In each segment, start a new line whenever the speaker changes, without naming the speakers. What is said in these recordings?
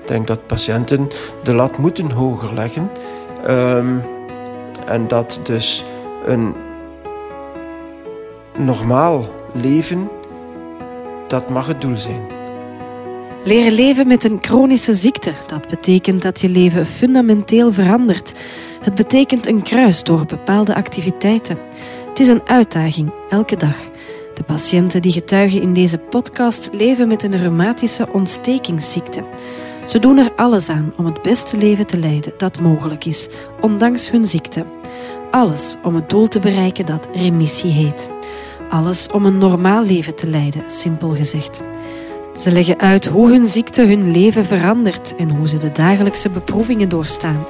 Ik denk dat patiënten de lat moeten hoger leggen. Ehm, en dat dus een normaal leven, dat mag het doel zijn.
Leren leven met een chronische ziekte, dat betekent dat je leven fundamenteel verandert. Het betekent een kruis door bepaalde activiteiten. Het is een uitdaging, elke dag. De patiënten die getuigen in deze podcast leven met een reumatische ontstekingsziekte. Ze doen er alles aan om het beste leven te leiden dat mogelijk is, ondanks hun ziekte. Alles om het doel te bereiken dat remissie heet. Alles om een normaal leven te leiden, simpel gezegd. Ze leggen uit hoe hun ziekte hun leven verandert en hoe ze de dagelijkse beproevingen doorstaan.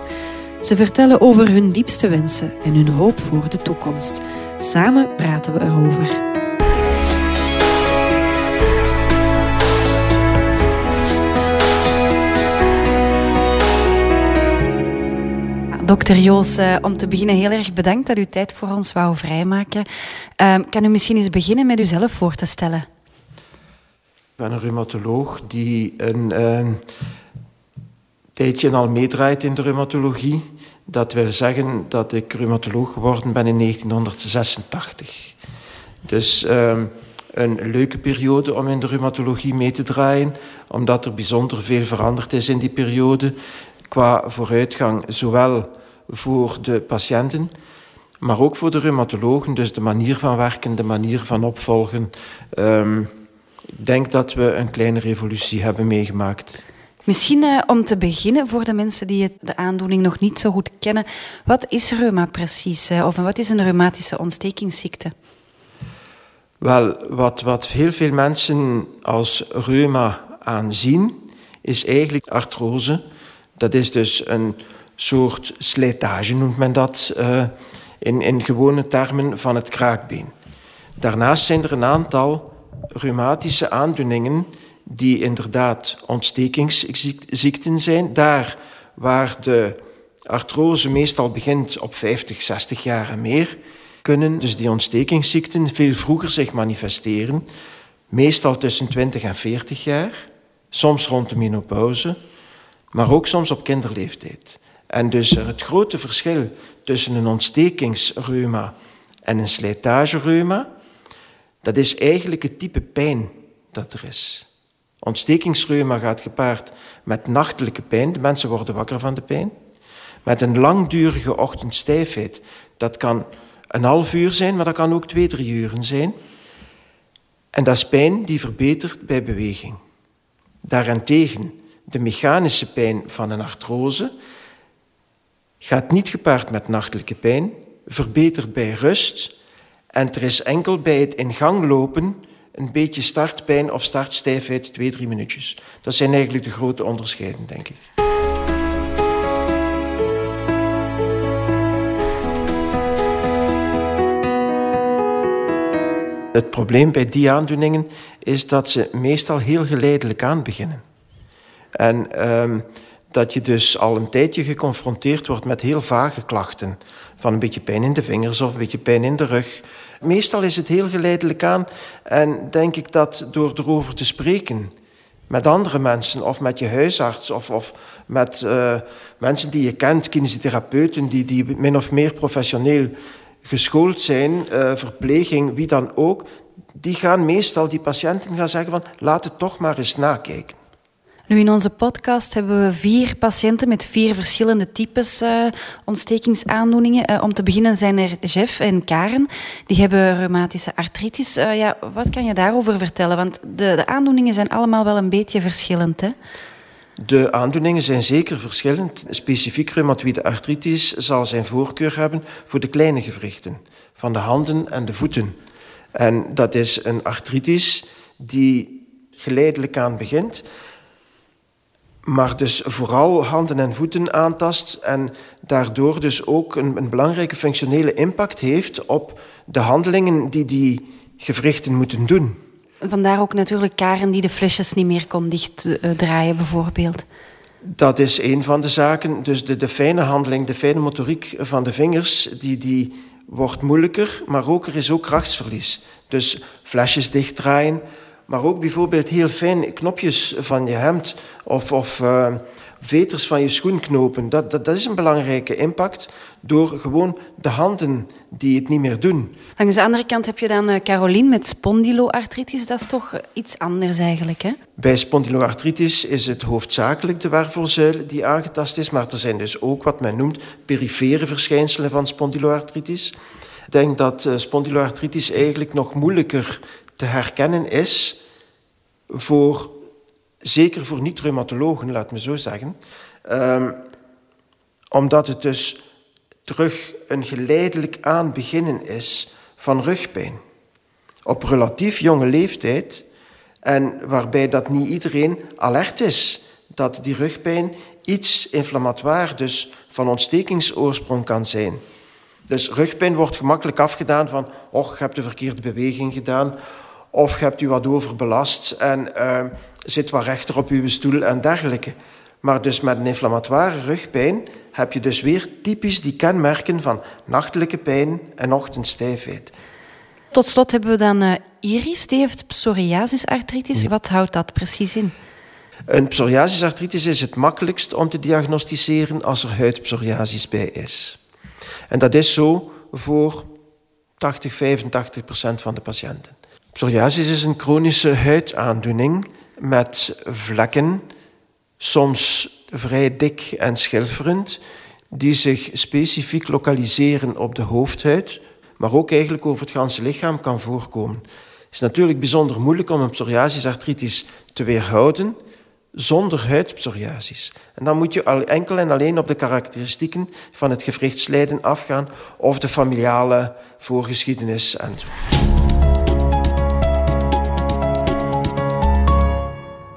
Ze vertellen over hun diepste wensen en hun hoop voor de toekomst. Samen praten we erover. Dokter Joos, uh, om te beginnen heel erg bedankt dat u tijd voor ons wou vrijmaken. Uh, kan u misschien eens beginnen met uzelf voor te stellen?
Ik ben een reumatoloog die een uh, tijdje al meedraait in de reumatologie. Dat wil zeggen dat ik reumatoloog geworden ben in 1986. Dus ehm, een leuke periode om in de reumatologie mee te draaien, omdat er bijzonder veel veranderd is in die periode qua vooruitgang, zowel voor de patiënten, maar ook voor de reumatologen. Dus de manier van werken, de manier van opvolgen. Um, ik denk dat we een kleine revolutie hebben meegemaakt.
Misschien uh, om te beginnen, voor de mensen die de aandoening nog niet zo goed kennen, wat is reuma precies? Uh, of wat is een reumatische ontstekingsziekte?
Wel, wat, wat heel veel mensen als reuma aanzien, is eigenlijk artrose. Dat is dus een soort slijtage, noemt men dat uh, in, in gewone termen van het kraakbeen. Daarnaast zijn er een aantal reumatische aandoeningen die inderdaad ontstekingsziekten zijn. Daar waar de artrose meestal begint op 50, 60 jaar en meer, kunnen dus die ontstekingsziekten veel vroeger zich manifesteren. Meestal tussen 20 en 40 jaar, soms rond de menopauze, maar ook soms op kinderleeftijd. En dus het grote verschil tussen een ontstekingsreuma en een slijtagereuma, dat is eigenlijk het type pijn dat er is. Ontstekingsreuma gaat gepaard met nachtelijke pijn. De mensen worden wakker van de pijn. Met een langdurige ochtendstijfheid. Dat kan een half uur zijn, maar dat kan ook twee, drie uren zijn. En dat is pijn die verbetert bij beweging. Daarentegen de mechanische pijn van een artrose gaat niet gepaard met nachtelijke pijn, verbetert bij rust en er is enkel bij het in gang lopen een beetje startpijn of startstijfheid, twee, drie minuutjes. Dat zijn eigenlijk de grote onderscheiden, denk ik. Het probleem bij die aandoeningen is dat ze meestal heel geleidelijk aan beginnen. En um, dat je dus al een tijdje geconfronteerd wordt met heel vage klachten. Van een beetje pijn in de vingers of een beetje pijn in de rug. Meestal is het heel geleidelijk aan en denk ik dat door erover te spreken met andere mensen of met je huisarts of, of met uh, mensen die je kent, kinesitherapeuten die, die min of meer professioneel geschoold zijn, uh, verpleging, wie dan ook, die gaan meestal die patiënten gaan zeggen van laat het toch maar eens nakijken.
Nu, in onze podcast hebben we vier patiënten met vier verschillende types uh, ontstekingsaandoeningen. Uh, om te beginnen zijn er Jeff en Karen. Die hebben reumatische artritis. Uh, ja, wat kan je daarover vertellen? Want de, de aandoeningen zijn allemaal wel een beetje verschillend, hè?
De aandoeningen zijn zeker verschillend. Specifiek reumatoïde artritis zal zijn voorkeur hebben voor de kleine gewrichten, van de handen en de voeten. En dat is een artritis die geleidelijk aan begint maar dus vooral handen en voeten aantast en daardoor dus ook een, een, belangrijke functionele impact heeft op de handelingen die die gewrichten moeten doen.
Vandaar ook natuurlijk Karen die de flesjes niet meer kon dichtdraaien bijvoorbeeld.
Dat is een van de zaken. Dus de, de fijne handeling, de fijne motoriek van de vingers, die, die wordt moeilijker, maar ook er is ook krachtsverlies. Dus flesjes dichtdraaien, Maar ook bijvoorbeeld heel fijn knopjes van je hemd of, of uh, veters van je schoen knopen. Dat, dat, dat is een belangrijke impact door gewoon de handen die het niet meer doen.
Langs de andere kant heb je dan uh, Caroline met spondyloartritis. Dat is toch iets anders eigenlijk, hè?
Bij spondyloartritis is het hoofdzakelijk de wervelzuil die aangetast is, maar er zijn dus ook wat men noemt perifere verschijnselen van spondyloartritis. Ik denk dat spondyloartritis eigenlijk nog moeilijker te herkennen is voor, zeker voor niet-reumatologen, laat me zo zeggen, um, omdat het dus terug een geleidelijk aanbeginnen is van rugpijn. Op relatief jonge leeftijd en waarbij dat niet iedereen alert is dat die rugpijn iets inflammatoire, dus van ontstekingsoorsprong kan zijn. Dus rugpijn wordt gemakkelijk afgedaan van, och, je hebt de verkeerde beweging gedaan, of je hebt u wat overbelast en uh, zit wat rechter op uw stoel en dergelijke. Maar dus met een inflammatoire rugpijn heb je dus weer typisch die kenmerken van nachtelijke pijn en ochtendstijfheid.
Tot slot hebben we dan uh, Iris, die heeft psoriasisartritis. Ja. Wat houdt dat precies in?
Een psoriasisartritis is het makkelijkst om te diagnosticeren als er huidpsoriasis bij is. En dat is zo voor 80, 85 procent van de patiënten. Psoriasis is een chronische huidaandoening met vlekken, soms vrij dik en schilferend, die zich specifiek lokaliseren op de hoofdhuid, maar ook eigenlijk over het ganse lichaam kan voorkomen. Het is natuurlijk bijzonder moeilijk om een psoriasisartritis te weerhouden zonder huidpsoriasis. En dan moet je enkel en alleen op de karakteristieken van het gewrichtslijden afgaan of de familiale voorgeschiedenis enzovoort.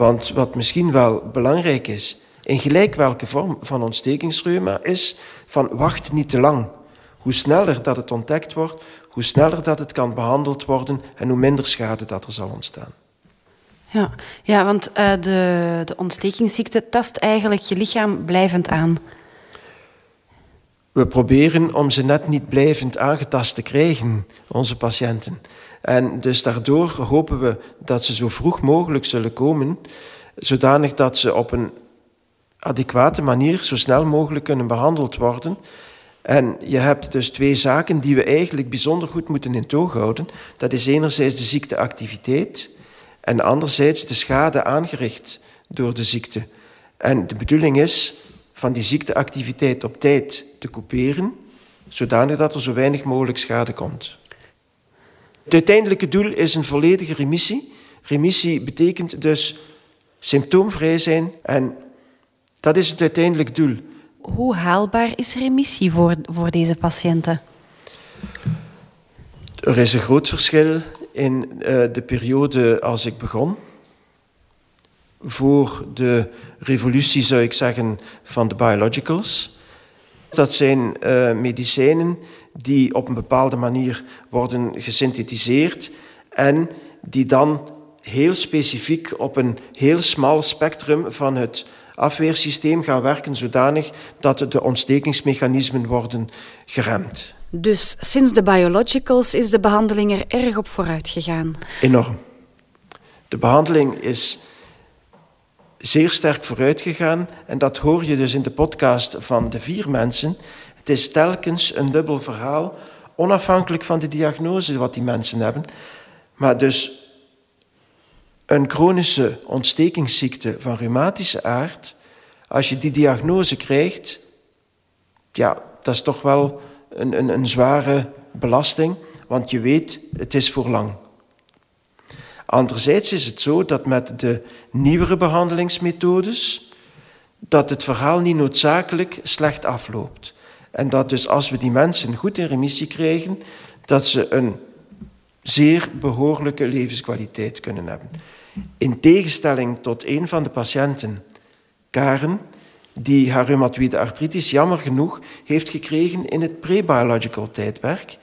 Want wat misschien wel belangrijk is, in gelijk welke vorm van ontstekingsreuma, is van wacht niet te lang. Hoe sneller dat het ontdekt wordt, hoe sneller dat het kan behandeld worden en hoe minder schade dat er zal ontstaan.
Ja, ja want uh, de, de ontstekingsziekte tast eigenlijk je lichaam blijvend aan.
We proberen om ze net niet blijvend aangetast te krijgen, onze patiënten. En dus daardoor hopen we dat ze zo vroeg mogelijk zullen komen, zodanig dat ze op een adequate manier zo snel mogelijk kunnen behandeld worden. En je hebt dus twee zaken die we eigenlijk bijzonder goed moeten in toog houden. Dat is enerzijds de ziekteactiviteit en anderzijds de schade aangericht door de ziekte. En de bedoeling is van die ziekteactiviteit op tijd te couperen, zodanig dat er zo weinig mogelijk schade komt. Het uiteindelijke doel is een volledige remissie. Remissie betekent dus symptoomvrij zijn en dat is het uiteindelijk doel.
Hoe haalbaar is remissie voor, voor deze patiënten?
Er is een groot verschil in uh, de periode als ik begon. Voor de revolutie zou ik zeggen van de biologicals. Dat zijn uh, medicijnen die op een bepaalde manier worden gesynthetiseerd en die dan heel specifiek op een heel smal spectrum van het afweersysteem gaan werken, zodanig dat de ontstekingsmechanismen worden geremd.
Dus sinds de biologicals is de behandeling er erg op vooruit gegaan?
Enorm. De behandeling is zeer sterk vooruit gegaan en dat hoor je dus in de podcast van de vier mensen het is telkens een dubbel verhaal, onafhankelijk van de diagnose wat die mensen hebben. Maar dus een chronische ontstekingsziekte van rheumatische aard, als je die diagnose krijgt, ja, dat is toch wel een, een, een zware belasting, want je weet, het is voor lang. Anderzijds is het zo dat met de nieuwere behandelingsmethodes, dat het verhaal niet noodzakelijk slecht afloopt. En dat dus als we die mensen goed in remissie krijgen, dat ze een zeer behoorlijke levenskwaliteit kunnen hebben. In tegenstelling tot een van de patiënten, Karen, die haar reumatoïde artritis jammer genoeg heeft gekregen in het pre-biological tijdperk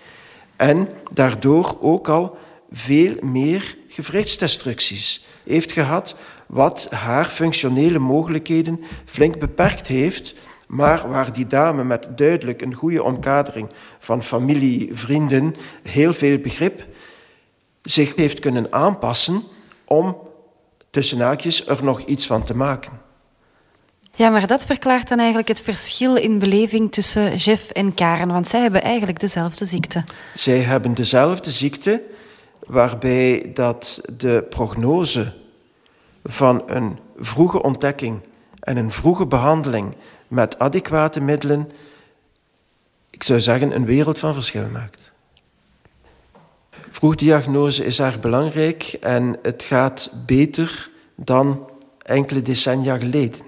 en daardoor ook al veel meer gewrichtsdestructies heeft gehad, wat haar functionele mogelijkheden flink beperkt heeft maar waar die dame met duidelijk een goede omkadering van familie, vrienden, heel veel begrip zich heeft kunnen aanpassen om tussen haakjes er nog iets van te maken.
Ja, maar dat verklaart dan eigenlijk het verschil in beleving tussen Jeff en Karen, want zij hebben eigenlijk dezelfde ziekte.
Zij hebben dezelfde ziekte, waarbij dat de prognose van een vroege ontdekking en een vroege behandeling met adequate middelen, ik zou zeggen, een wereld van verschil maakt. Vroegdiagnose is erg belangrijk en het gaat beter dan enkele decennia geleden.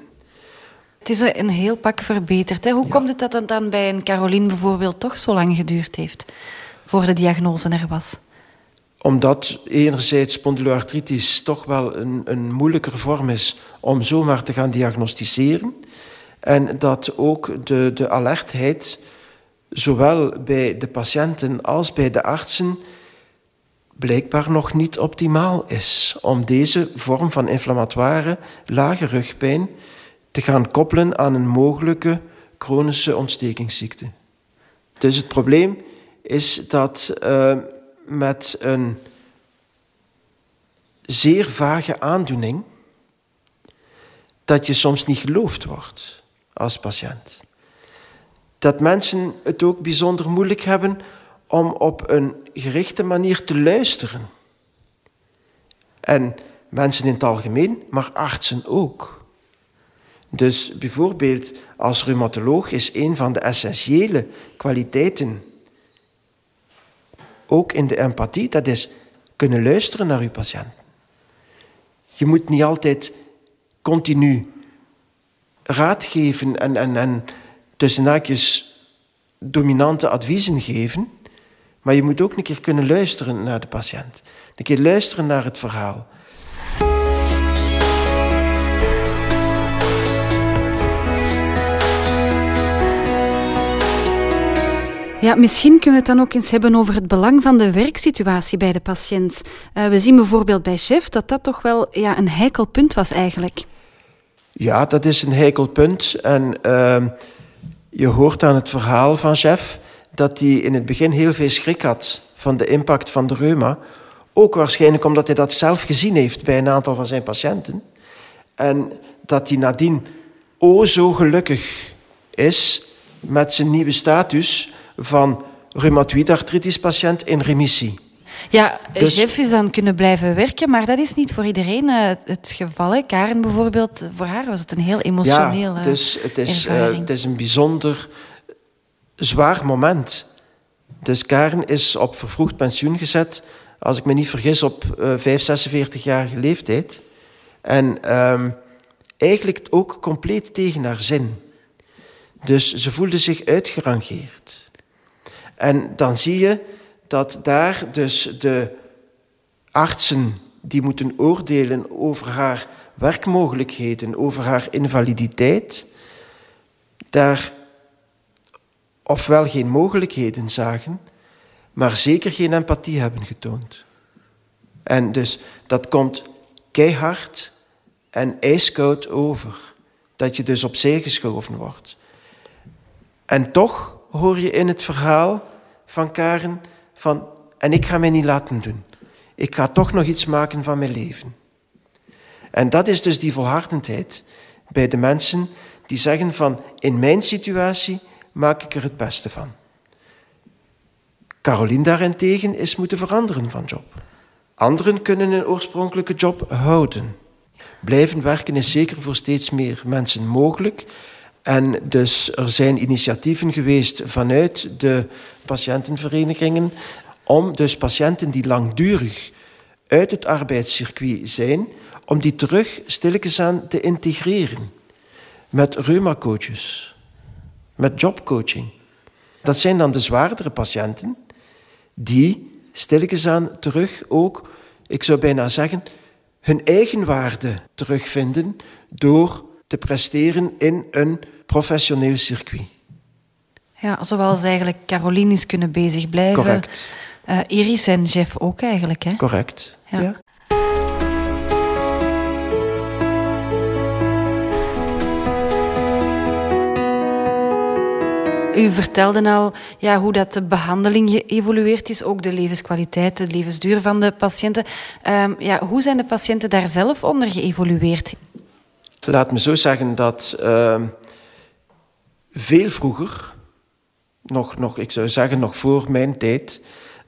Het is een heel pak verbeterd. Hè? Hoe komt het dat het dan bij een Caroline bijvoorbeeld toch zo lang geduurd heeft voor de diagnose er was?
Omdat enerzijds spondyloartritis toch wel een, een moeilijker vorm is om zomaar te gaan diagnosticeren. En dat ook de, de alertheid, zowel bij de patiënten als bij de artsen, blijkbaar nog niet optimaal is om deze vorm van inflammatoire lage rugpijn te gaan koppelen aan een mogelijke chronische ontstekingsziekte. Dus het probleem is dat uh, met een zeer vage aandoening, dat je soms niet geloofd wordt als patiënt. Dat mensen het ook bijzonder moeilijk hebben om op een gerichte manier te luisteren. En mensen in het algemeen, maar artsen ook. Dus bijvoorbeeld als reumatoloog is een van de essentiële kwaliteiten, ook in de empathie, dat is kunnen luisteren naar uw patiënt. Je moet niet altijd continu raad geven en, en, en tussen haakjes dominante adviezen geven, maar je moet ook een keer kunnen luisteren naar de patiënt. Een keer luisteren naar het verhaal.
Ja, misschien kunnen we het dan ook eens hebben over het belang van de werksituatie bij de patiënt. Uh, we zien bijvoorbeeld bij Chef dat dat toch wel ja, een heikel punt was eigenlijk.
Ja, dat is een heikel punt. En uh, je hoort aan het verhaal van Chef dat hij in het begin heel veel schrik had van de impact van de reuma. Ook waarschijnlijk omdat hij dat zelf gezien heeft bij een aantal van zijn patiënten. En dat hij nadien o zo gelukkig is met zijn nieuwe status van reumatoïde artritis patiënt in remissie.
Ja, dus... Jeff is dan kunnen blijven werken, maar dat is niet voor iedereen uh, het geval. Hè. Karen bijvoorbeeld, voor haar was het een heel emotioneel
Ja, dus het is, uh, het is een bijzonder zwaar moment. Dus Karen is op vervroegd pensioen gezet, als ik me niet vergis, op uh, 5, 46-jarige leeftijd. En um, eigenlijk ook compleet tegen haar zin. Dus ze voelde zich uitgerangeerd. En dan zie je dat daar dus de artsen die moeten oordelen over haar werkmogelijkheden, over haar invaliditeit, daar ofwel geen mogelijkheden zagen, maar zeker geen empathie hebben getoond. En dus dat komt keihard en ijskoud over, dat je dus opzij geschoven wordt. En toch hoor je in het verhaal van Karen van, en ik ga mij niet laten doen. Ik ga toch nog iets maken van mijn leven. En dat is dus die volhardendheid bij de mensen die zeggen van, in mijn situatie maak ik er het beste van. Caroline daarentegen is moeten veranderen van job. Anderen kunnen een oorspronkelijke job houden. Blijven werken is zeker voor steeds meer mensen mogelijk. En dus er zijn initiatieven geweest vanuit de patiëntenverenigingen om dus patiënten die langdurig uit het arbeidscircuit zijn, om die terug stilletjes aan te integreren met reumacoaches, met jobcoaching. Dat zijn dan de zwaardere patiënten die stilletjes aan terug ook, ik zou bijna zeggen, hun eigen waarde terugvinden door te presteren in een professioneel circuit.
Ja, zoals eigenlijk Caroline is kunnen bezig blijven.
Correct.
Uh, Iris en Jeff ook eigenlijk, hè?
Correct, ja. ja.
U vertelde al ja, hoe dat de behandeling geëvolueerd is, ook de levenskwaliteit, de levensduur van de patiënten. Um, ja, hoe zijn de patiënten daar zelf onder geëvolueerd?
Laat me zo zeggen dat uh, veel vroeger, nog, nog, ik zou zeggen nog voor mijn tijd,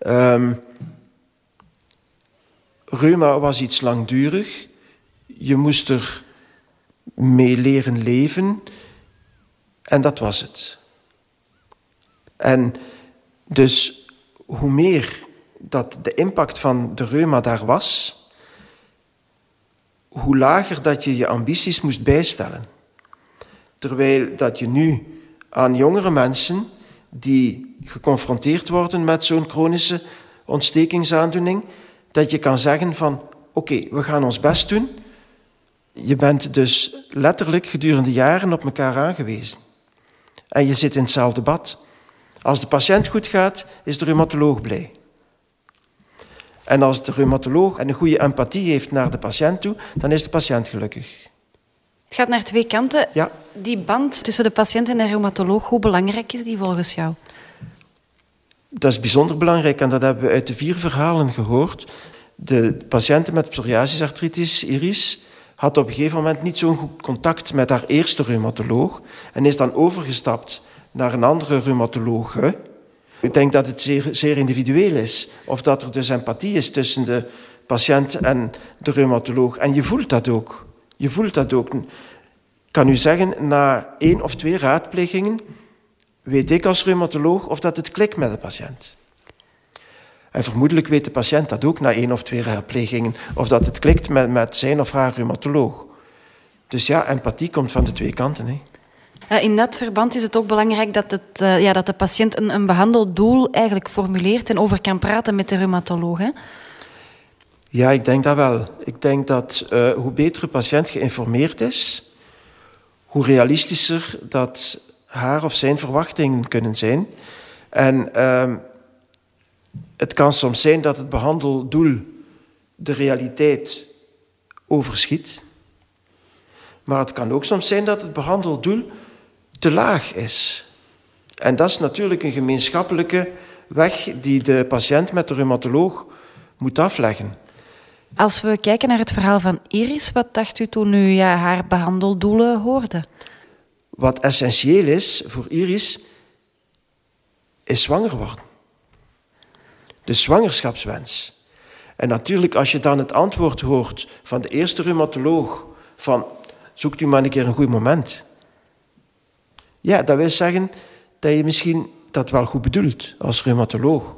um, reuma was iets langdurig. Je moest er mee leren leven en dat was het. En dus hoe meer dat de impact van de reuma daar was, hoe lager dat je je ambities moest bijstellen. Terwijl dat je nu aan jongere mensen die geconfronteerd worden met zo'n chronische ontstekingsaandoening, dat je kan zeggen van oké, we gaan ons best doen. Je bent dus letterlijk gedurende jaren op elkaar aangewezen. En je zit in hetzelfde bad. Als de patiënt goed gaat, is de reumatoloog blij. En als de reumatoloog een goede empathie heeft naar de patiënt toe, dan is de patiënt gelukkig.
Het gaat naar twee kanten.
Ja.
Die band tussen de patiënt en de reumatoloog, hoe belangrijk is die volgens jou?
Dat is bijzonder belangrijk en dat hebben we uit de vier verhalen gehoord. De patiënten met psoriasisartritis, Iris, had op een gegeven moment niet zo'n goed contact met haar eerste reumatoloog en is dan overgestapt naar een andere reumatoloog. Ik denk dat het zeer, zeer individueel is. Of dat er dus empathie is tussen de patiënt en de reumatoloog. En je voelt dat ook. Je voelt dat ook. Ik kan u zeggen, na één of twee raadplegingen weet ik als reumatoloog of dat het klikt met de patiënt. En vermoedelijk weet de patiënt dat ook na één of twee raadplegingen, of dat het klikt met, met zijn of haar reumatoloog. Dus ja, empathie komt van de twee kanten. Hè.
Eh, in dat verband is het ook belangrijk dat, het, uh, ja, dat de patiënt een, een behandeldoel eigenlijk formuleert en over kan praten met de reumatoloog. Hè?
Ja, ik denk dat wel. Ik denk dat uh, hoe beter een patiënt geïnformeerd is, hoe realistischer dat haar of zijn verwachtingen kunnen zijn. En uh, het kan soms zijn dat het behandeldoel de realiteit overschiet. Maar het kan ook soms zijn dat het behandeldoel te laag is. En dat is natuurlijk een gemeenschappelijke weg die de patiënt met de reumatoloog moet afleggen.
Als we kijken naar het verhaal van Iris, wat dacht u toen u ja, haar behandeldoelen hoorde?
Wat essentieel is voor Iris, is zwanger worden. De zwangerschapswens. En natuurlijk, als je dan het antwoord hoort van de eerste reumatoloog van zoekt u maar een keer een goed moment. Ja, dat wil zeggen dat je misschien dat wel goed bedoelt als reumatoloog.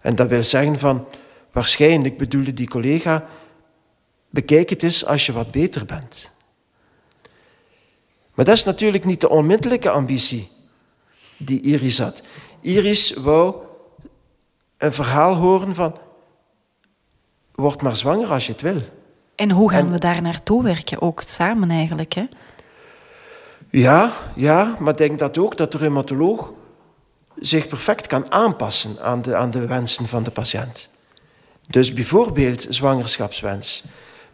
En dat wil zeggen van, waarschijnlijk bedoelde die collega, bekijk het eens als je wat beter bent. Maar dat is natuurlijk niet de onmiddellijke ambitie die Iris had. Iris wou een verhaal horen van, word maar zwanger als je het wil.
En hoe gaan we daar naartoe werken, ook samen eigenlijk? Hè?
Ja, ja, maar ik denk dat ook dat de reumatoloog zich perfect kan aanpassen aan de, aan de wensen van de patiënt. Dus bijvoorbeeld zwangerschapswens,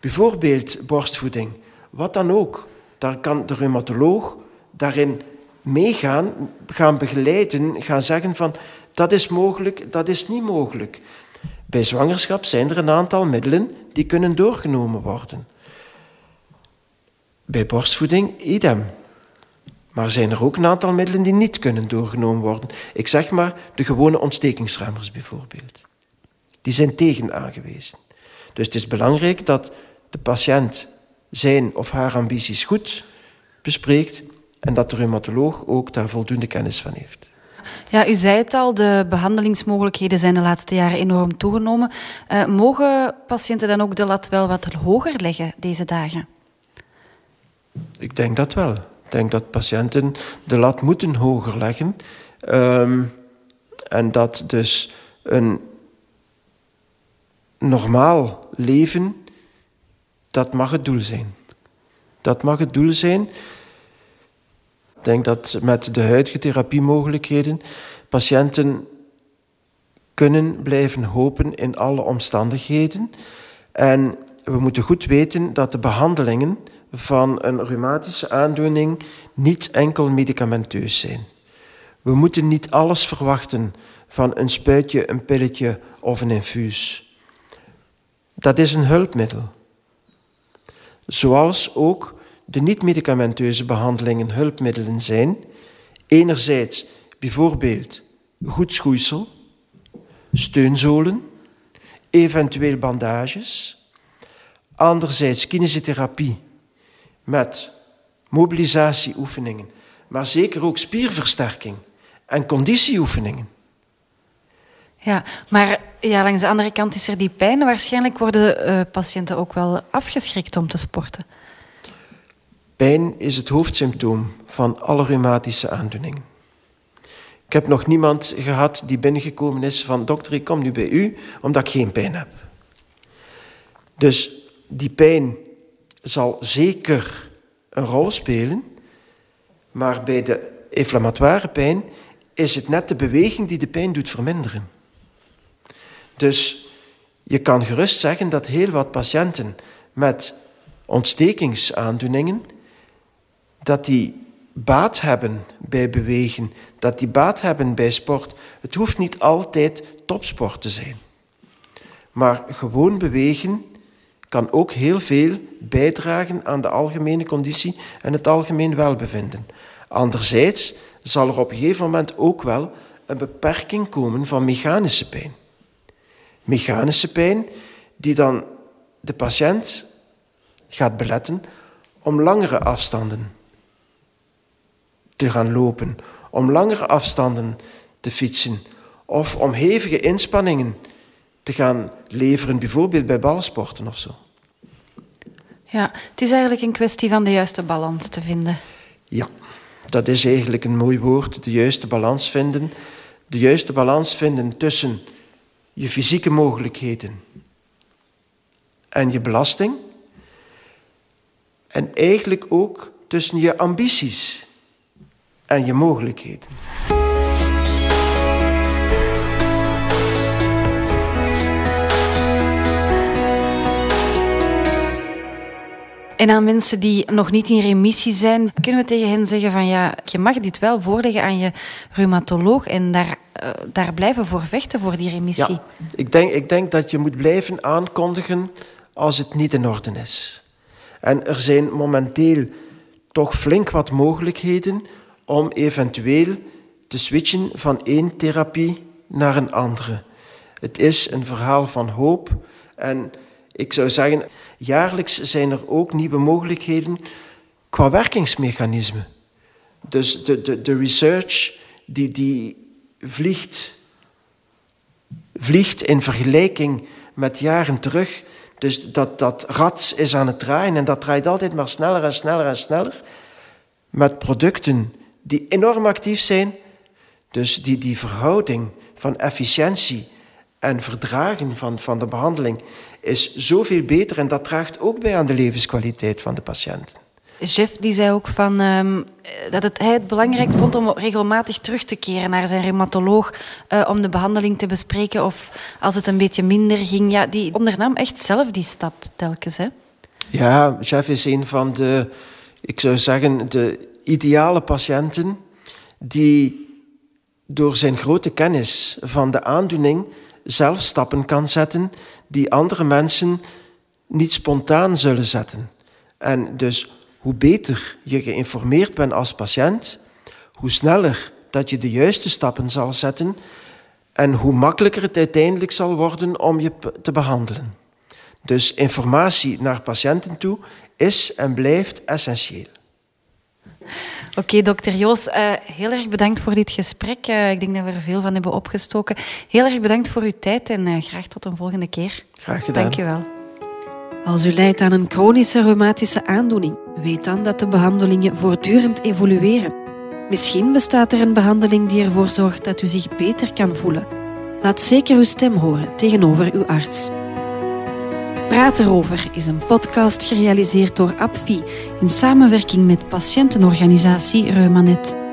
bijvoorbeeld borstvoeding, wat dan ook. Daar kan de reumatoloog daarin meegaan, gaan begeleiden, gaan zeggen van dat is mogelijk, dat is niet mogelijk. Bij zwangerschap zijn er een aantal middelen die kunnen doorgenomen worden. Bij borstvoeding idem. Maar zijn er ook een aantal middelen die niet kunnen doorgenomen worden. Ik zeg maar de gewone ontstekingsremmers bijvoorbeeld. Die zijn tegen aangewezen. Dus het is belangrijk dat de patiënt zijn of haar ambities goed bespreekt en dat de reumatoloog ook daar voldoende kennis van heeft.
Ja, u zei het al, de behandelingsmogelijkheden zijn de laatste jaren enorm toegenomen. Uh, mogen patiënten dan ook de lat wel wat hoger leggen deze dagen?
Ik denk dat wel. Ik denk dat patiënten de lat moeten hoger leggen. Um, en dat dus een normaal leven, dat mag het doel zijn. Dat mag het doel zijn denk dat met de huidige therapiemogelijkheden patiënten kunnen blijven hopen in alle omstandigheden. En we moeten goed weten dat de behandelingen van een reumatische aandoening niet enkel medicamenteus zijn. We moeten niet alles verwachten van een spuitje, een pilletje of een infuus. Dat is een hulpmiddel. Zoals ook de niet-medicamenteuze behandelingen hulpmiddelen zijn. Enerzijds bijvoorbeeld goed schoeisel, steunzolen, eventueel bandages. Anderzijds kinesiotherapie met mobilisatieoefeningen, maar zeker ook spierversterking en conditieoefeningen.
Ja, maar ja, langs de andere kant is er die pijn. Waarschijnlijk worden uh, patiënten ook wel afgeschrikt om te sporten.
Pijn is het hoofdsymptoom van alle reumatische aandoeningen. Ik heb nog niemand gehad die binnengekomen is van dokter, ik kom nu bij u omdat ik geen pijn heb. Dus die pijn zal zeker een rol spelen, maar bij de inflammatoire pijn is het net de beweging die de pijn doet verminderen. Dus je kan gerust zeggen dat heel wat patiënten met ontstekingsaandoeningen, dat die baat hebben bij bewegen, dat die baat hebben bij sport. Het hoeft niet altijd topsport te zijn. Maar gewoon bewegen kan ook heel veel bijdragen aan de algemene conditie en het algemeen welbevinden. Anderzijds zal er op een gegeven moment ook wel een beperking komen van mechanische pijn. Mechanische pijn die dan de patiënt gaat beletten om langere afstanden te gaan lopen, om langere afstanden te fietsen of om hevige inspanningen te gaan leveren, bijvoorbeeld bij balsporten of zo.
Ja, het is eigenlijk een kwestie van de juiste balans te vinden.
Ja, dat is eigenlijk een mooi woord, de juiste balans vinden. De juiste balans vinden tussen je fysieke mogelijkheden en je belasting. En eigenlijk ook tussen je ambities en je mogelijkheden.
En aan mensen die nog niet in remissie zijn, kunnen we tegen hen zeggen van ja, je mag dit wel voorleggen aan je reumatoloog en daar, uh, daar blijven voor vechten voor die remissie. Ja,
ik denk, ik denk dat je moet blijven aankondigen als het niet in orde is. En er zijn momenteel toch flink wat mogelijkheden om eventueel te switchen van één therapie naar een andere. Het is een verhaal van hoop en ik zou zeggen, jaarlijks zijn er ook nieuwe mogelijkheden qua werkingsmechanismen. Dus de, de, de research die, die vliegt, vliegt in vergelijking met jaren terug. Dus dat, dat rad is aan het draaien en dat draait altijd maar sneller en sneller en sneller. Met producten die enorm actief zijn. Dus die, die verhouding van efficiëntie en verdragen van, van de behandeling is zoveel beter en dat draagt ook bij aan de levenskwaliteit van de patiënten.
Jeff die zei ook van, um, dat het, hij het belangrijk vond om regelmatig terug te keren naar zijn reumatoloog uh, om de behandeling te bespreken of als het een beetje minder ging. Ja, die ondernam echt zelf die stap telkens. Hè?
Ja, Jeff is een van de, ik zou zeggen, de ideale patiënten die door zijn grote kennis van de aandoening zelf stappen kan zetten die andere mensen niet spontaan zullen zetten. En dus hoe beter je geïnformeerd bent als patiënt, hoe sneller dat je de juiste stappen zal zetten en hoe makkelijker het uiteindelijk zal worden om je te behandelen. Dus informatie naar patiënten toe is en blijft essentieel.
Oké, dokter Joos, uh, heel erg bedankt voor dit gesprek. Uh, ik denk dat we er veel van hebben opgestoken. Heel erg bedankt voor uw tijd en uh, graag tot een volgende keer.
Graag gedaan.
Dank je wel. Als u lijdt aan een chronische reumatische aandoening, weet dan dat de behandelingen voortdurend evolueren. Misschien bestaat er een behandeling die ervoor zorgt dat u zich beter kan voelen. Laat zeker uw stem horen tegenover uw arts. Praat erover is een podcast gerealiseerd door APFI in samenwerking met patiëntenorganisatie Reumanet.